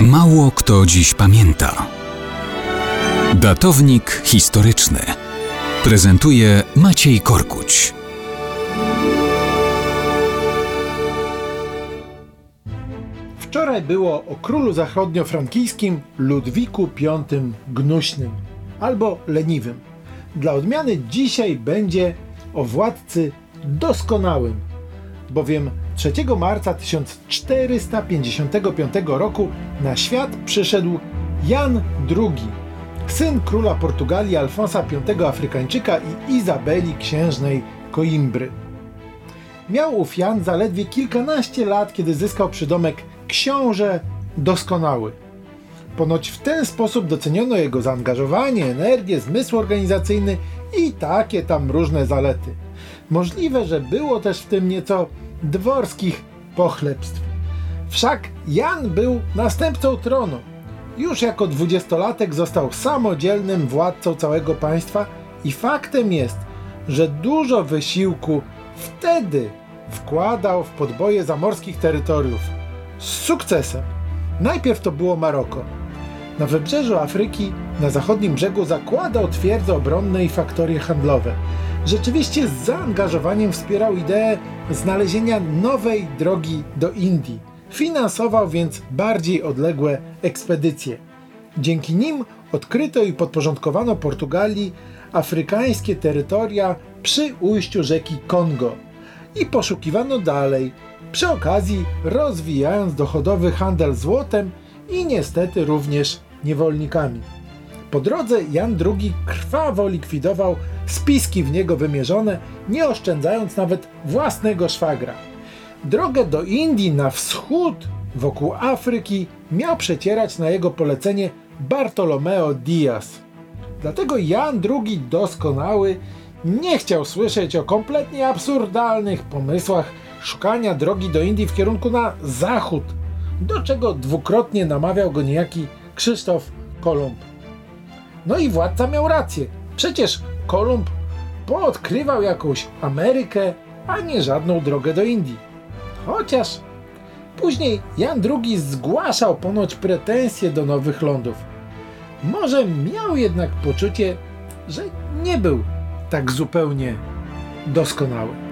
Mało kto dziś pamięta. Datownik historyczny prezentuje Maciej Korkuć. Wczoraj było o królu zachodniofrankijskim Ludwiku V Gnuśnym albo Leniwym. Dla odmiany dzisiaj będzie o władcy doskonałym, bowiem 3 marca 1455 roku na świat przyszedł Jan II, syn króla Portugalii Alfonsa V Afrykańczyka i Izabeli księżnej Coimbry. Miał ów Jan zaledwie kilkanaście lat, kiedy zyskał przydomek książę doskonały. Ponoć w ten sposób doceniono jego zaangażowanie, energię, zmysł organizacyjny i takie tam różne zalety. Możliwe, że było też w tym nieco dworskich pochlebstw. Wszak Jan był następcą tronu. Już jako dwudziestolatek został samodzielnym władcą całego państwa i faktem jest, że dużo wysiłku wtedy wkładał w podboje zamorskich terytoriów. Z sukcesem. Najpierw to było Maroko. Na wybrzeżu Afryki, na zachodnim brzegu zakładał twierdze obronne i faktorie handlowe. Rzeczywiście z zaangażowaniem wspierał ideę znalezienia nowej drogi do Indii. Finansował więc bardziej odległe ekspedycje. Dzięki nim odkryto i podporządkowano Portugalii afrykańskie terytoria przy ujściu rzeki Kongo i poszukiwano dalej, przy okazji rozwijając dochodowy handel złotem i niestety również niewolnikami. Po drodze Jan II krwawo likwidował spiski w niego wymierzone, nie oszczędzając nawet własnego szwagra. Drogę do Indii na wschód, wokół Afryki, miał przecierać na jego polecenie Bartolomeo Diaz. Dlatego Jan II doskonały nie chciał słyszeć o kompletnie absurdalnych pomysłach szukania drogi do Indii w kierunku na zachód, do czego dwukrotnie namawiał go niejaki Krzysztof Kolumb. No i władca miał rację. Przecież Kolumb poodkrywał jakąś Amerykę, a nie żadną drogę do Indii. Chociaż później Jan II zgłaszał ponoć pretensje do nowych lądów. Może miał jednak poczucie, że nie był tak zupełnie doskonały.